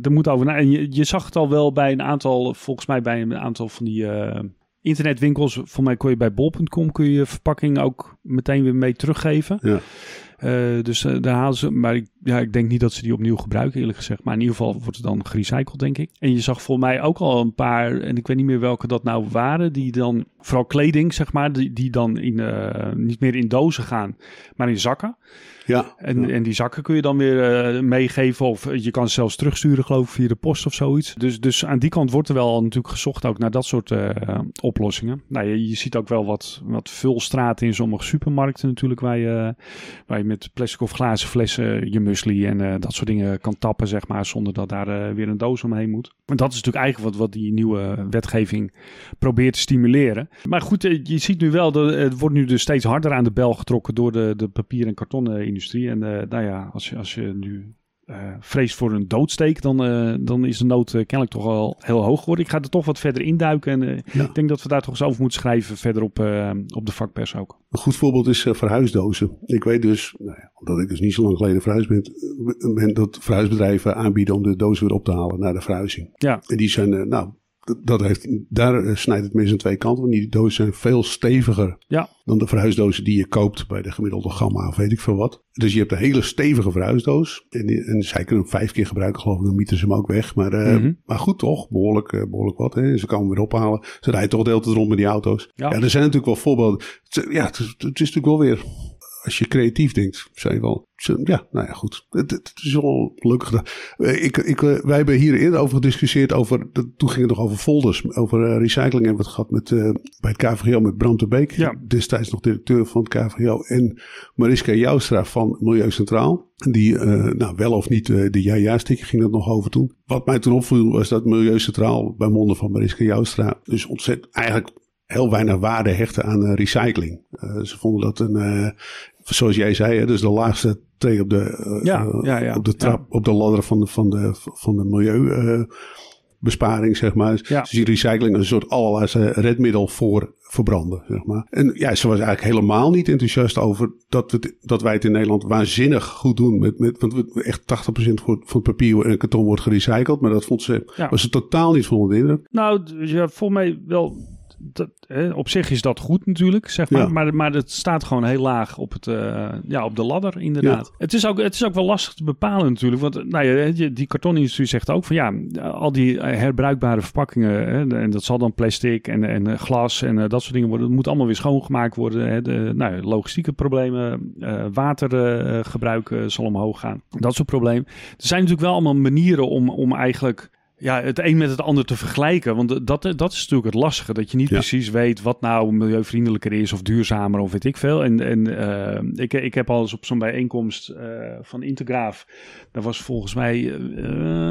er moet over na. En je, je zag het al wel bij een aantal, volgens mij bij een aantal van die uh, internetwinkels, voor mij kon je bij bol.com kun je verpakking ook meteen weer mee teruggeven. Ja. Uh, dus uh, daar halen ze, maar ik, ja, ik denk niet dat ze die opnieuw gebruiken, eerlijk gezegd. Maar in ieder geval wordt het dan gerecycled, denk ik. En je zag voor mij ook al een paar, en ik weet niet meer welke dat nou waren, die dan, vooral kleding, zeg maar, die, die dan in, uh, niet meer in dozen gaan, maar in zakken. Ja, en, en die zakken kun je dan weer uh, meegeven. Of je kan ze zelfs terugsturen, geloof ik, via de post of zoiets. Dus, dus aan die kant wordt er wel natuurlijk gezocht ook naar dat soort uh, oplossingen. Nou, je, je, ziet ook wel wat, wat vulstraten in sommige supermarkten natuurlijk. Waar je, waar je met plastic of glazen flessen je muesli en dat soort dingen kan tappen, zeg maar. Zonder dat daar weer een doos omheen moet. En dat is natuurlijk eigenlijk wat, wat die nieuwe wetgeving probeert te stimuleren. Maar goed, je ziet nu wel, dat het wordt nu dus steeds harder aan de bel getrokken door de, de papier- en kartonnen industrie. En uh, nou ja, als je, als je nu uh, vreest voor een doodsteek, dan, uh, dan is de nood kennelijk toch al heel hoog geworden. Ik ga er toch wat verder induiken. En ja. ik denk dat we daar toch eens over moeten schrijven verder op, op de vakpers ook. Een goed voorbeeld is verhuisdozen. Ik weet dus, nou ja, omdat ik dus niet zo lang geleden verhuisd ben, ben dat verhuisbedrijven aanbieden om de dozen weer op te halen naar de verhuizing. Ja. En die zijn, nou, dat heeft, daar eh, snijdt het aan twee kanten. Want die dozen zijn veel steviger ja. dan de verhuisdozen die je koopt bij de gemiddelde gamma of weet ik veel wat. Dus je hebt een hele stevige verhuisdoos. En, en zij kunnen hem vijf keer gebruiken, geloof ik. Dan mieten ze hem ook weg. Maar, uh, mm -hmm. maar goed, toch? Behoorlijk, uh, behoorlijk wat. Hè? Ze komen hem weer ophalen. Ze rijden toch de hele tijd rond met die auto's. Ja. ja er zijn natuurlijk wel voorbeelden. Ja, het is, het is natuurlijk wel weer als je creatief denkt, zijn wel. Ja, nou ja, goed. Het, het is wel gelukkig. Ik, ik, wij hebben hier eerder over gediscussieerd. Over, toen ging het nog over folders, over uh, recycling. En wat gehad met, uh, bij het KVGO met Bram de Beek. Ja. Destijds nog directeur van het KVGO. En Mariska Joustra van Milieu Centraal. Die uh, nou, wel of niet de ja-ja-sticker ging dat nog over toen. Wat mij toen opviel was dat Milieu Centraal bij monden van Mariska Joustra. Dus ontzettend eigenlijk heel weinig waarde hechten aan uh, recycling. Uh, ze vonden dat een, uh, zoals jij zei, hè, dus de laagste tree op de, ja, ja, ja, op de trap, op de ladder van de, van de, van de milieubesparing, zeg maar. Dus die recycling een soort allerlaatste redmiddel voor verbranden, zeg maar. En ja, ze was eigenlijk helemaal niet enthousiast over dat, we, dat wij het in Nederland waanzinnig goed doen. Met, met, want we, echt 80% voor, voor papier en karton wordt gerecycled. Maar dat vond ze, was ze totaal niet van. Nou, ja, voor mij wel dat, op zich is dat goed natuurlijk, zeg maar. Ja. Maar, maar het staat gewoon heel laag op, het, uh, ja, op de ladder, inderdaad. Ja. Het, is ook, het is ook wel lastig te bepalen natuurlijk. Want nou ja, die kartonindustrie zegt ook van ja, al die herbruikbare verpakkingen... Hè, en dat zal dan plastic en, en glas en uh, dat soort dingen worden... het moet allemaal weer schoongemaakt worden. Hè, de, nou, logistieke problemen, uh, watergebruik zal omhoog gaan. Dat soort problemen. Er zijn natuurlijk wel allemaal manieren om, om eigenlijk ja, het een met het ander te vergelijken. Want dat, dat is natuurlijk het lastige. Dat je niet Ja. precies weet wat nou milieuvriendelijker is of duurzamer of weet ik veel. En, en eh, ik, ik heb al eens op zo'n bijeenkomst eh, van Intergraaf. Daar was volgens mij eh,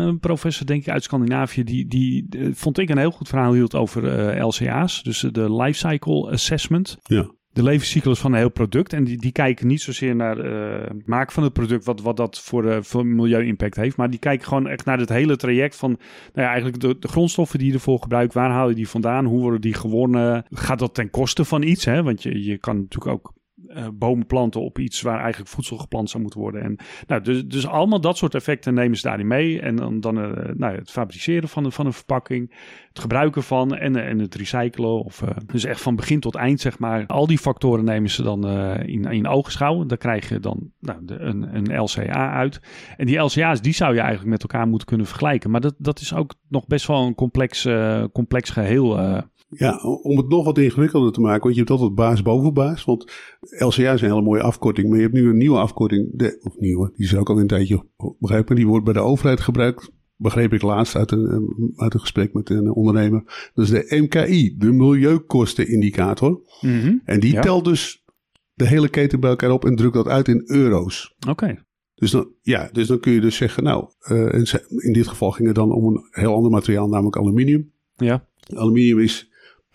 een professor, denk ik, uit Scandinavië. Die, die vond ik een heel goed verhaal hield over LCA's. Dus de Life Cycle Assessment Ja. De levenscyclus van een heel product. En die, die kijken niet zozeer naar eh, het maken van het product, wat, wat dat voor, uh, voor milieu-impact heeft. Maar die kijken gewoon echt naar het hele traject van, nou ja, eigenlijk de, de grondstoffen die je ervoor gebruikt. Waar haal je die vandaan? Hoe worden die gewonnen? Gaat dat ten koste van iets? Hè? Want je, je kan natuurlijk ook uh, planten op iets waar eigenlijk voedsel geplant zou moeten worden. En, nou, dus, dus allemaal dat soort effecten nemen ze daarin mee. En dan, dan uh, nou, het fabriceren van, van een verpakking, het gebruiken van en, en het recyclen. Of, dus echt van begin tot eind, zeg maar. Al die factoren nemen ze dan in, in oogschouw. Dan krijg je dan nou, de, een, een LCA uit. En die LCA's, die zou je eigenlijk met elkaar moeten kunnen vergelijken. Maar dat, dat is ook nog best wel een complex, complex geheel. Ja, om het nog wat ingewikkelder te maken, want je hebt altijd baas boven baas. Want LCA is een hele mooie afkorting, maar je hebt nu een nieuwe afkorting, de, of nieuwe, die is ook al een tijdje begrijpen, die wordt bij de overheid gebruikt. Begreep ik laatst uit een, uit een gesprek met een ondernemer. Dat is de MKI, de Milieukostenindicator. Mm En die telt dus de hele keten bij elkaar op en drukt dat uit in euro's. Oké. Dus dan, ja, dus dan kun je dus zeggen, nou, uh, in dit geval ging het dan om een heel ander materiaal, namelijk aluminium. Ja. Aluminium is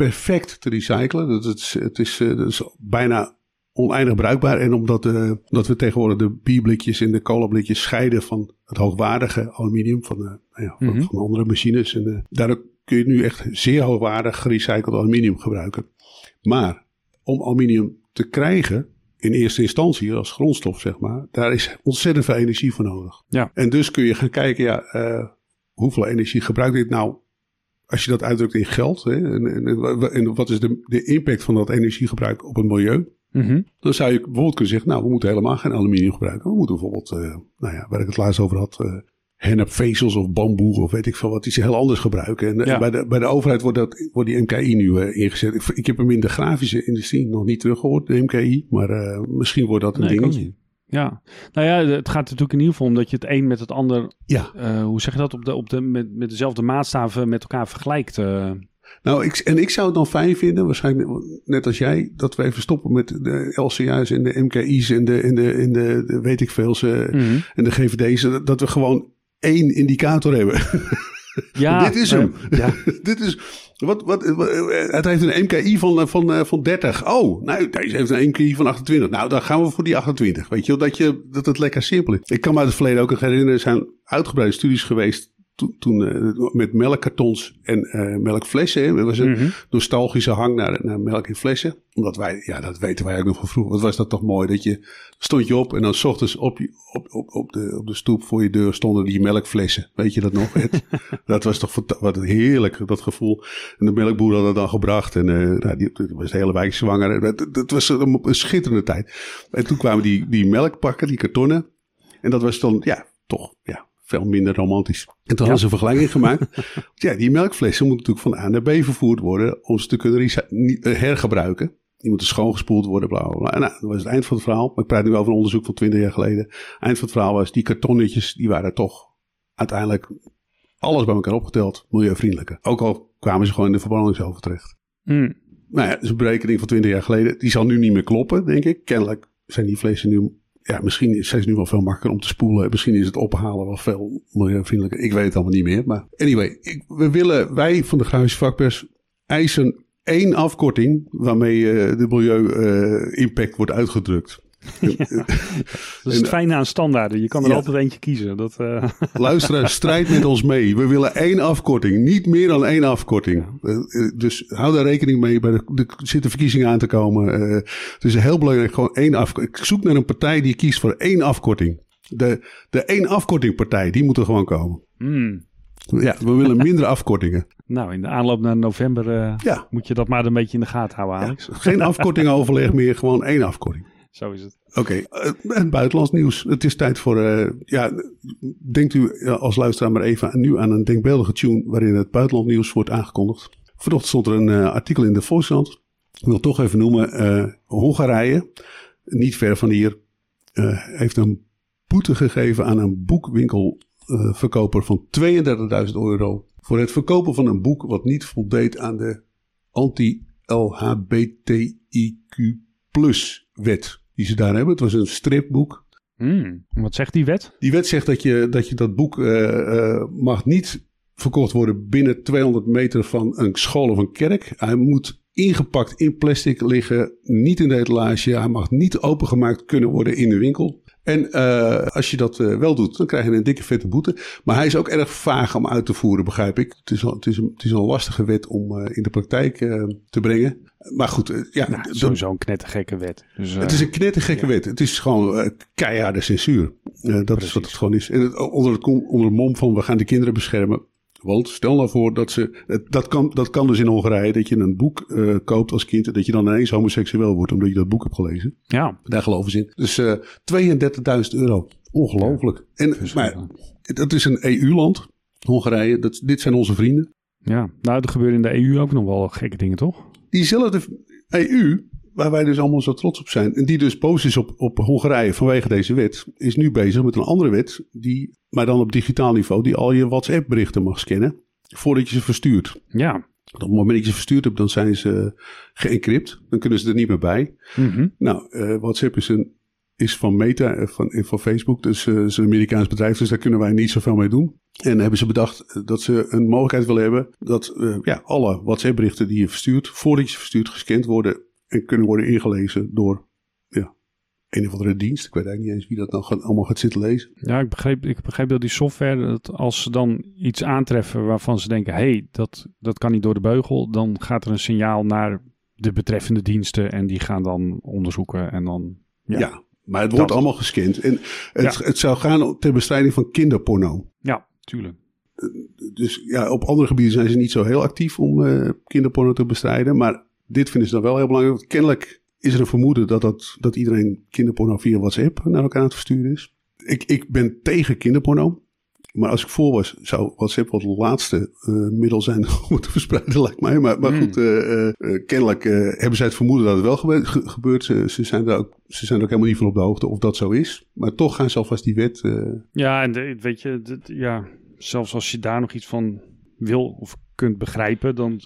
perfect te recyclen. Dat is, het is, eh, dat is bijna oneindig bruikbaar. En omdat uh, dat we tegenwoordig de bierblikjes en de colablikjes scheiden van het hoogwaardige aluminium van, uh, ja, van, mhm. van, andere machines. En daardoor kun je nu echt zeer hoogwaardig gerecycled aluminium gebruiken. Maar om aluminium te krijgen, in eerste instantie als grondstof, zeg maar, daar is ontzettend veel energie voor nodig. Ja. En dus kun je gaan kijken, ja, hoeveel energie gebruikt dit nou als je dat uitdrukt in geld, hè, en, en, en, wat is de, de impact van dat energiegebruik op het milieu, mhm. dan zou je bijvoorbeeld kunnen zeggen, nou, we moeten helemaal geen aluminium gebruiken. We moeten bijvoorbeeld, uh, nou ja, waar ik het laatst over had, uh, hennepvezels of bamboe of weet ik veel wat, iets heel anders gebruiken. En, ja. bij, de, bij de overheid wordt, dat, wordt die MKI nu uh, ingezet. Ik, ik, heb hem in de grafische industrie nog niet teruggehoord, de MKI, maar misschien wordt dat een nee, dingetje. Ja, nou ja, het gaat natuurlijk in ieder geval om dat je het een met het ander, ja. Uh, hoe zeg je dat, op de, op de, met, met dezelfde maatstaven met elkaar vergelijkt. Uh. Nou, ik, en ik zou het dan fijn vinden, waarschijnlijk net als jij, dat we even stoppen met de LCA's en de MKI's en de, en de, en de, de weet ik veel, ze, mm -hmm. en de GVD's, dat we gewoon één indicator hebben. Ja, (laughs) dit is hem. Uh, ja. (laughs) dit is, wat, wat, het heeft een MKI van, van, van 30. Oh, nou, deze heeft een MKI van 28. Nou, dan gaan we voor die 28. Weet je, dat, je, dat het lekker simpel is. Ik kan me uit het verleden ook herinneren, er zijn uitgebreide studies geweest toen, toen uh, met melkkartons en uh, melkflessen. Hè. was een mm -hmm. nostalgische hang naar, naar melk in flessen. Omdat wij, ja, dat weten wij ook nog van vroeger. Wat was dat toch mooi? Dat je stond je op en dan s ochtends op, je, op, op, op, de, op de stoep voor je deur stonden die melkflessen. Weet je dat nog? (laughs) dat was toch wat heerlijk, dat gevoel. En de melkboer had het dan gebracht. En uh, nou, die, was de hele wijk zwanger. Dat, dat was een, een schitterende tijd. En toen kwamen die, die melkpakken, die kartonnen. En dat was dan, ja, toch, ja, veel minder romantisch. En toen ja. hadden ze een vergelijking (laughs) gemaakt. ja, die melkflessen moeten natuurlijk van A naar B vervoerd worden om ze te kunnen hergebruiken. Die moeten schoongespoeld worden, bla bla bla. En nou, dat was het eind van het verhaal. Maar ik praat nu over een onderzoek van 20 jaar geleden. Eind van het verhaal was, die kartonnetjes, die waren toch uiteindelijk alles bij elkaar opgeteld milieuvriendelijker. Ook al kwamen ze gewoon in de verbrandingsoven terecht. Mm. Nou ja, dat is een berekening van 20 jaar geleden. Die zal nu niet meer kloppen, denk ik. Kennelijk zijn die flessen nu ja, misschien zijn ze nu wel veel makkelijker om te spoelen. Misschien is het ophalen wel veel milieuvriendelijker. Ik weet het allemaal niet meer. Maar anyway, ik, we willen, wij van de Vakpers eisen één afkorting waarmee uh, de milieu-impact uh, wordt uitgedrukt. (laughs) dat is het fijne aan standaarden. Je kan er ja. altijd eentje kiezen. Dat, (laughs) uh... Luisteraar, strijd met ons mee. We willen één afkorting. Niet meer dan één afkorting. Uh, dus hou daar rekening mee. Bij de, de zitten verkiezingen aan te komen. Uh, het is heel belangrijk. Gewoon één afkorting. Ik zoek naar een partij die kiest voor één afkorting. De, de één afkorting partij, die moet er gewoon komen. Mm. Ja, we willen (laughs) minder afkortingen. Nou, in de aanloop naar november ja. moet je dat maar een beetje in de gaten houden, Alex. Geen afkorting overleg meer, gewoon één afkorting. Zo is het. Oké, uh, het buitenlands nieuws. Het is tijd voor, uh, ja, denkt u als luisteraar maar even nu aan een denkbeeldige tune waarin het buitenland nieuws wordt aangekondigd. Vanochtend stond er een uh, artikel in de Volkskrant. Ik wil toch even noemen. Hongarije, niet ver van hier, heeft een boete gegeven aan een boekwinkelverkoper van 32.000 euro. Voor het verkopen van een boek wat niet voldeed aan de anti-LHBTIQ plus wet die ze daar hebben. Het was een stripboek. Mm, wat zegt die wet? Die wet zegt dat je dat, je dat boek uh, uh, mag niet verkocht worden binnen 200 meter van een school of een kerk. Hij moet ingepakt in plastic liggen, niet in de etalage. Hij mag niet opengemaakt kunnen worden in de winkel. En uh, als je dat uh, wel doet, dan krijg je een dikke vette boete. Maar hij is ook erg vaag om uit te voeren, begrijp ik. Het is, het is, een, het is een lastige wet om uh, in de praktijk te brengen. Maar goed, ja. Nou, Sowieso een knettergekke wet. Dus, het is een knettergekke ja. wet. Het is gewoon keiharde censuur. dat Precies. is wat het gewoon is. En het, onder, het, onder het mom van we gaan de kinderen beschermen. Want stel nou voor dat ze. Dat kan, dat kan dus in Hongarije dat je een boek uh, koopt als kind. Dat je dan ineens homoseksueel wordt omdat je dat boek hebt gelezen. Ja. Daar geloven ze in. Dus uh, 32.000 euro. Ongelooflijk. Ja, en, maar dat is een EU-land, Hongarije. Dat, dit zijn onze vrienden. Ja, nou, er gebeuren in de EU ook nog wel gekke dingen, toch? Diezelfde EU, waar wij dus allemaal zo trots op zijn. En die dus boos is op, op Hongarije vanwege deze wet. Is nu bezig met een andere wet. Die, maar dan op digitaal niveau. Die al je WhatsApp berichten mag scannen. Voordat je ze verstuurt. Ja. Op het moment dat je ze verstuurd hebt, dan zijn ze geëncrypt. Dan kunnen ze er niet meer bij. Mm -hmm. Nou, uh, WhatsApp is, een, is van Meta, uh, van, van Facebook. Dus uh, is een Amerikaans bedrijf. Dus daar kunnen wij niet zoveel mee doen. En hebben ze bedacht dat ze een mogelijkheid willen hebben. Dat ja, alle WhatsApp berichten die je verstuurt, voordat je ze verstuurt, gescand worden en kunnen worden ingelezen door ja, een of andere dienst. Ik weet eigenlijk niet eens wie dat nou gaat, allemaal gaat zitten lezen. Ja, ik begreep, ik begreep dat die software, dat als ze dan iets aantreffen waarvan ze denken, hé, hey, dat, dat kan niet door de beugel, dan gaat er een signaal naar de betreffende diensten en die gaan dan onderzoeken en dan... Ja, ja maar het wordt dat. allemaal gescand. En het, ja. het zou gaan ter bestrijding van kinderporno. Ja, tuurlijk. Dus ja, op andere gebieden zijn ze niet zo heel actief om uh, kinderporno te bestrijden, maar dit vinden ze dan wel heel belangrijk. Kennelijk is er een vermoeden dat, dat, dat iedereen kinderporno via WhatsApp naar elkaar aan het versturen is. Ik, ik ben tegen kinderporno. Maar als ik voor was, zou WhatsApp wel het laatste uh, middel zijn (laughs) om te verspreiden, lijkt mij. Maar, maar mm. goed, uh, uh, kennelijk hebben zij het vermoeden dat het wel gebe gebeurt. Ze, ze, zijn er ook, ze zijn er ook helemaal niet van op de hoogte of dat zo is. Maar toch gaan ze alvast die wet... Ja, en de, weet je, de, ja, zelfs als je daar nog iets van wil of kunt begrijpen, dan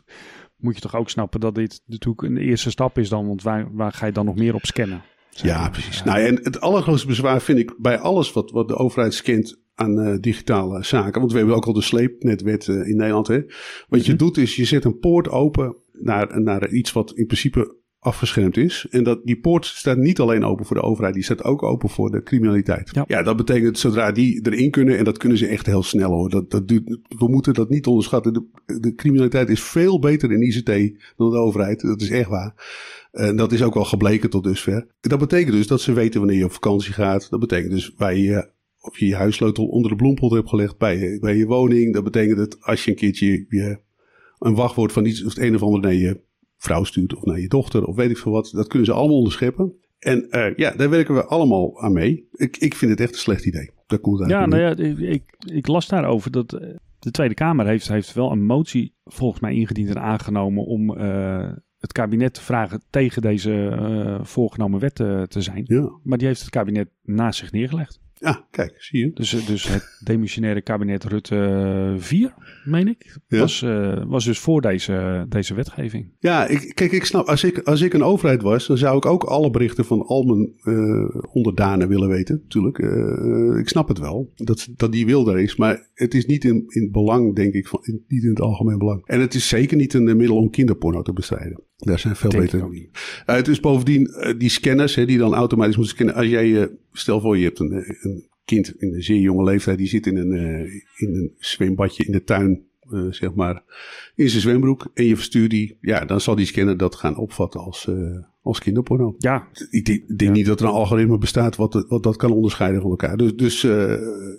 moet je toch ook snappen dat dit natuurlijk een eerste stap is dan. Want waar, waar ga je dan nog meer op scannen? Ja, precies. Nou, en het allergrootste bezwaar vind ik bij alles wat, wat de overheid scant aan uh, digitale zaken. Want we hebben ook al de sleepnetwet uh, in Nederland. Hè? Wat je doet is, je zet een poort open naar, naar iets wat in principe afgeschermd is. En dat, die poort staat niet alleen open voor de overheid, die staat ook open voor de criminaliteit. Ja, ja dat betekent zodra die erin kunnen, en dat kunnen ze echt heel snel hoor. Dat, dat duurt, we moeten dat niet onderschatten. De, de criminaliteit is veel beter in ICT dan de overheid. Dat is echt waar. En dat is ook wel gebleken tot dusver. Dat betekent dus dat ze weten wanneer je op vakantie gaat. Dat betekent dus waar je of je je huissleutel onder de bloempot hebt gelegd bij je, bij je woning. Dat betekent dat als je een keertje je, een wachtwoord van iets of het een of ander naar je vrouw stuurt of naar je dochter of weet ik veel wat. Dat kunnen ze allemaal onderscheppen. En uh, ja, daar werken we allemaal aan mee. Ik, ik vind het echt een slecht idee. Dat komt ja, nou ja, ik, ik, las daarover dat de Tweede Kamer heeft, heeft wel een motie volgens mij ingediend en aangenomen om uh, het kabinet te vragen tegen deze uh, voorgenomen wet te, te zijn. Ja. Maar die heeft het kabinet naast zich neergelegd. Ja, kijk, zie je. Dus, dus het demissionaire kabinet Rutte 4, meen ik, ja. was, uh, was dus voor deze, deze wetgeving. Ja, ik, kijk, ik snap, als ik, als ik een overheid was, dan zou ik ook alle berichten van al mijn uh, onderdanen willen weten, natuurlijk. Uh, ik snap het wel, dat, dat die wil er is, maar het is niet in, in belang, denk ik, van, in, niet in het algemeen belang. En het is zeker niet een middel om kinderporno te bestrijden. Daar zijn veel beter. Uh, het is bovendien uh, die scanners hè, die dan automatisch moeten scannen. Als jij, uh, stel voor je hebt een, een, kind in een zeer jonge leeftijd, die zit in een, in een zwembadje in de tuin, zeg maar, in zijn zwembroek. En je verstuurt die, ja, dan zal die scanner dat gaan opvatten als, als kinderporno. Ja. Ik denk, ik denk ja. niet dat er een algoritme bestaat wat, wat dat kan onderscheiden van elkaar. Dus, dus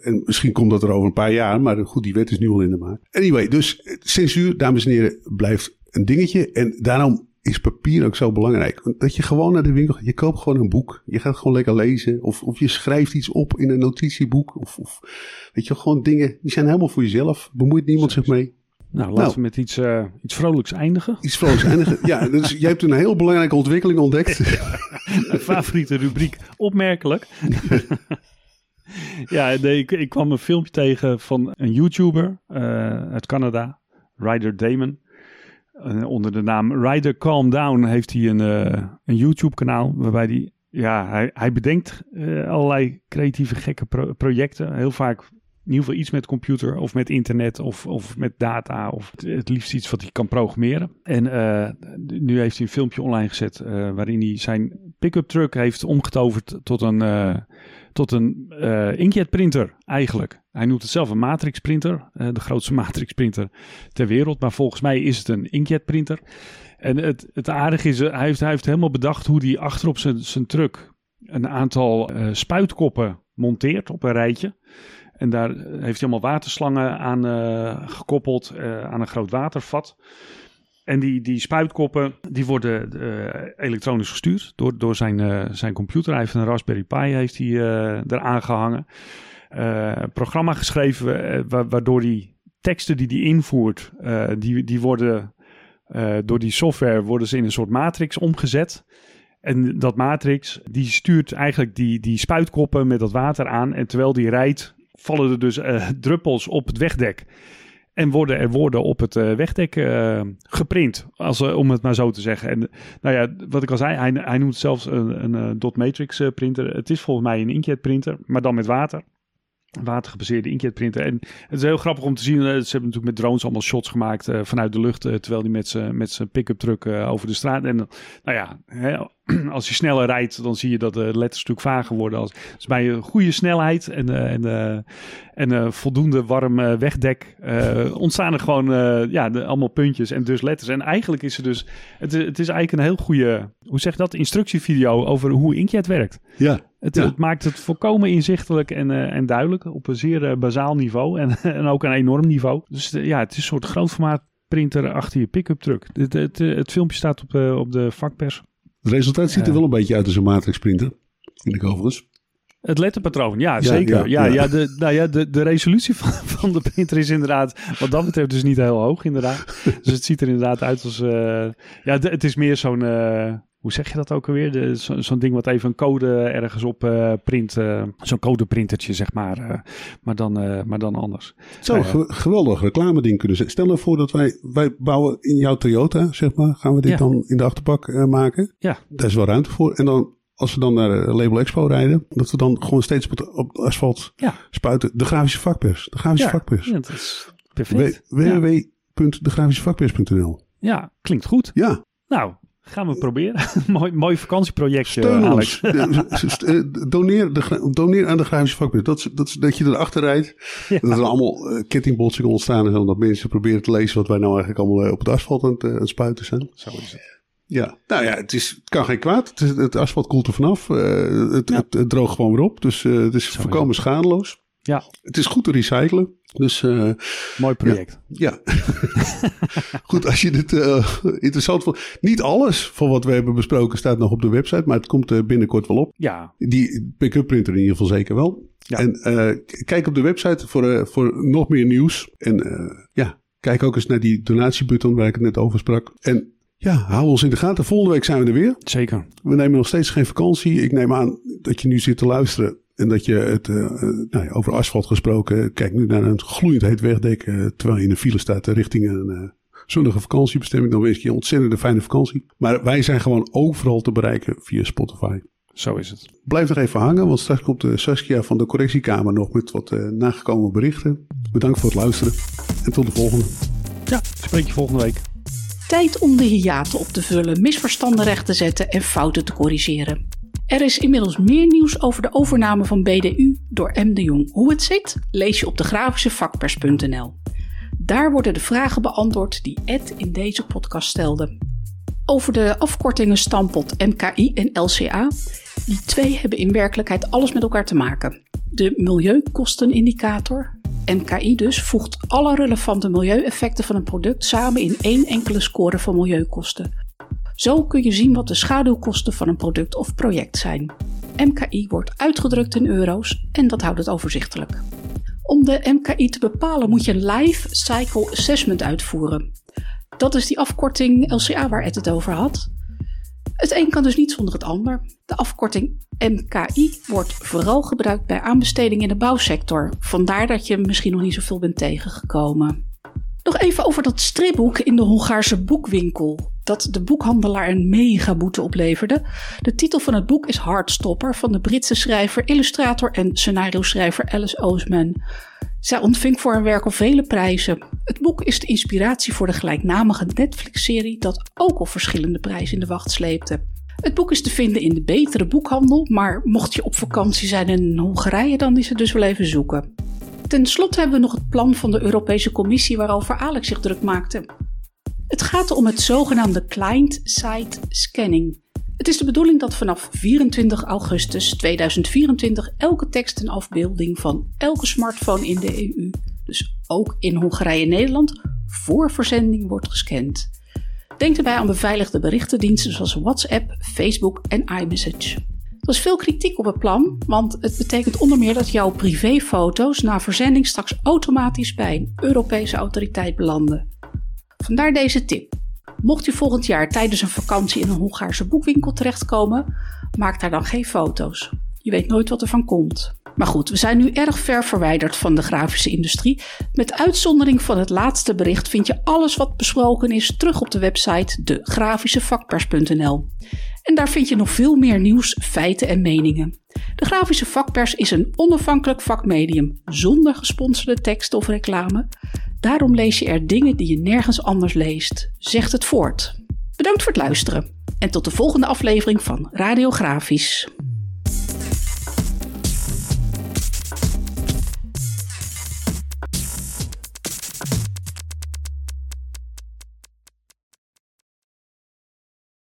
en misschien komt dat er over een paar jaar, maar goed, die wet is nu al in de maak. Anyway, dus censuur, dames en heren, blijft een dingetje. En daarom is papier ook zo belangrijk. Dat je gewoon naar de winkel gaat. Je koopt gewoon een boek. Je gaat gewoon lekker lezen. Of, of je schrijft iets op in een notitieboek. Of, of weet je, gewoon dingen. Die zijn helemaal voor jezelf. Bemoeit niemand zich mee. Nou, laten nou, we met iets, uh, iets vrolijks eindigen. Iets vrolijks eindigen. (laughs) ja, dus jij hebt een heel belangrijke ontwikkeling ontdekt. (laughs) Mijn favoriete rubriek. Opmerkelijk. (laughs) ja, nee, ik, ik, kwam een filmpje tegen van een YouTuber uh, uit Canada. Ryder Damon. Onder de naam Rider Calm Down heeft hij een, uh, een YouTube-kanaal waarbij hij, ja, hij, hij bedenkt uh, allerlei creatieve gekke pro projecten. Heel vaak in ieder geval iets met computer of met internet of, of met data of het, het liefst iets wat hij kan programmeren. En nu heeft hij een filmpje online gezet waarin hij zijn pick-up truck heeft omgetoverd tot een tot een uh, inkjetprinter eigenlijk. Hij noemt het zelf een matrixprinter, uh, de grootste (laughs) matrixprinter ter wereld. Maar volgens mij is het een inkjetprinter. En het, het aardige is, hij heeft, hij heeft helemaal bedacht hoe hij achter op zijn, zijn truck een aantal spuitkoppen monteert op een rijtje. En daar heeft hij allemaal waterslangen aan gekoppeld aan een groot watervat. En die, die spuitkoppen die worden uh, elektronisch gestuurd door, door zijn, uh, zijn computer. Hij heeft een Raspberry Pi heeft hij, uh, eraan gehangen. programma geschreven waardoor die teksten die hij invoert, die, die worden door die software worden ze in een soort matrix omgezet. En dat matrix die stuurt eigenlijk die, die spuitkoppen met dat water aan. En terwijl die rijdt, vallen er dus druppels op het wegdek. En worden er woorden op het uh, wegdek uh, geprint, als, uh, om het maar zo te zeggen. En nou ja, wat ik al zei, hij, hij noemt zelfs een, een dot matrix printer. Het is volgens mij een inkjet printer, maar dan met water. Watergebaseerde inkjetprinter. En het is heel grappig om te zien. Ze hebben natuurlijk met drones allemaal shots gemaakt vanuit de lucht. terwijl hij met zijn met pick-up truck over de straat. En nou ja, hè, (clears throat) als je sneller rijdt, dan zie je dat de letters natuurlijk vager worden. Als, bij een goede snelheid en, en, en voldoende warm wegdek ontstaan er gewoon ja, de, allemaal puntjes en dus letters. En eigenlijk is er dus, het, het is eigenlijk een heel goede, hoe zeg je dat, instructievideo over hoe Inkjet werkt. Ja. Het, het maakt het volkomen inzichtelijk en, en duidelijk op een zeer bazaal niveau en, (laughs) en ook een enorm niveau. Dus ja, het is een soort grootformaat printer achter je pick-up truck. Het, het, het, filmpje staat op, op de vakpers. Het resultaat ziet er wel een beetje uit als een matrix printer, vind ik overigens. Het letterpatroon, ja, zeker. Ja, ja, de, nou ja de, de resolutie van, (laughs) van de printer is inderdaad, wat dat betreft, dus niet heel hoog, inderdaad. (laughs) dus het ziet er inderdaad uit als, uh, ja, het is meer zo'n, uh, hoe zeg je dat ook alweer? Zo'n zo ding wat even een code ergens op uh, print. Uh, zo'n codeprintertje, zeg maar. Uh, maar, dan, maar dan anders. Het zou een geweldig reclame ding kunnen zijn. Stel nou voor dat wij, wij bouwen in jouw Toyota, zeg maar. Gaan we dit ja. dan in de achterbak maken? Ja. Daar is wel ruimte voor. En dan als we dan naar Label Expo rijden, dat we dan gewoon steeds op asfalt ja. spuiten. De grafische vakpers. De grafische ja. vakpers. Ja, dat is perfect. www.degrafischevakpers.nl Ja, klinkt goed. Ja. Nou, Gaan we proberen. (laughs) mooi, mooi vakantieprojectje, Steun Alex. (laughs) Ons. doneer, de, doneer aan de grafische vakbeurs. Dat, dat, dat je erachter rijdt. Ja. Dat er allemaal uh, kettingbotsingen ontstaan. En zo, dat mensen proberen te lezen wat wij nou eigenlijk allemaal uh, op het asfalt aan het, uh, aan het spuiten zijn. Zo is het. Ja, nou ja, het, is, het kan geen kwaad. Het, is, het asfalt koelt er vanaf. het, ja. het, het, droogt gewoon weer op. Dus het is Zo volkomen is schadeloos. Ja. Het is goed te recyclen. Dus, uh, Mooi project. Ja. ja. (laughs) Goed, als je dit uh, interessant vond. Niet alles van wat we hebben besproken staat nog op de website, maar het komt uh, binnenkort wel op. Ja. Die pick-up printer in ieder geval zeker wel. Ja. En kijk op de website voor, voor nog meer nieuws. En ja, kijk ook eens naar die donatiebutton waar ik het net over sprak. En ja, hou ons in de gaten. Volgende week zijn we er weer. Zeker. We nemen nog steeds geen vakantie. Ik neem aan dat je nu zit te luisteren. En dat je het, uh, nou ja, over asfalt gesproken, kijk nu naar een gloeiend heet wegdek, uh, terwijl je in een file staat richting een uh, zonnige vakantiebestemming. Dan wens ik je een ontzettende fijne vakantie. Maar wij zijn gewoon overal te bereiken via Spotify. Zo is het. Blijf nog even hangen, want straks komt de Saskia van de correctiekamer nog met wat nagekomen berichten. Bedankt voor het luisteren en tot de volgende. Ja, spreek je volgende week. Tijd om de hiaten op te vullen, misverstanden recht te zetten en fouten te corrigeren. Er is inmiddels meer nieuws over de overname van BDU door M. de Jong. Hoe het zit, lees je op degrafische Daar worden de vragen beantwoord die Ed in deze podcast stelde. Over de afkortingen Stampot, MKI en LCA. Die twee hebben in werkelijkheid alles met elkaar te maken. De milieukostenindicator, MKI dus, voegt alle relevante milieueffecten van een product samen in één enkele score van milieukosten. Zo kun je zien wat de schaduwkosten van een product of project zijn. MKI wordt uitgedrukt in euro's en dat houdt het overzichtelijk. Om de MKI te bepalen moet je een Life Cycle Assessment uitvoeren. Dat is die afkorting LCA waar Ed het over had. Het een kan dus niet zonder het ander. De afkorting MKI wordt vooral gebruikt bij aanbestedingen in de bouwsector. Vandaar dat je misschien nog niet zoveel bent tegengekomen. Nog even over dat stripboek in de Hongaarse boekwinkel. Dat de boekhandelaar een megaboete opleverde. De titel van het boek is Heartstopper van de Britse schrijver, illustrator en scenario-schrijver Alice Oseman. Zij ontving voor haar werk al vele prijzen. Het boek is de inspiratie voor de gelijknamige Netflix-serie dat ook al verschillende prijzen in de wacht sleepte. Het boek is te vinden in de betere boekhandel, maar mocht je op vakantie zijn in Hongarije, dan is het dus wel even zoeken. Ten slotte hebben we nog het plan van de Europese Commissie waarover Alex zich druk maakte. Het gaat om het zogenaamde client-side scanning. Het is de bedoeling dat vanaf 24 augustus 2024 elke tekst en afbeelding van elke smartphone in de EU, dus ook in Hongarije en Nederland, voor verzending wordt gescand. Denk erbij aan beveiligde berichtendiensten zoals WhatsApp, Facebook en iMessage. Er is veel kritiek op het plan, want het betekent onder meer dat jouw privéfoto's na verzending straks automatisch bij een Europese autoriteit belanden. Vandaar deze tip. Mocht u volgend jaar tijdens een vakantie in een Hongaarse boekwinkel terechtkomen, maak daar dan geen foto's. Je weet nooit wat er van komt. Maar goed, we zijn nu erg ver verwijderd van de grafische industrie. Met uitzondering van het laatste bericht vind je alles wat besproken is terug op de website degrafischevakpers.nl. En daar vind je nog veel meer nieuws, feiten en meningen. De grafische vakpers is een onafhankelijk vakmedium zonder gesponsorde tekst of reclame. Daarom lees je er dingen die je nergens anders leest, zegt het voort. Bedankt voor het luisteren en tot de volgende aflevering van Radiografisch.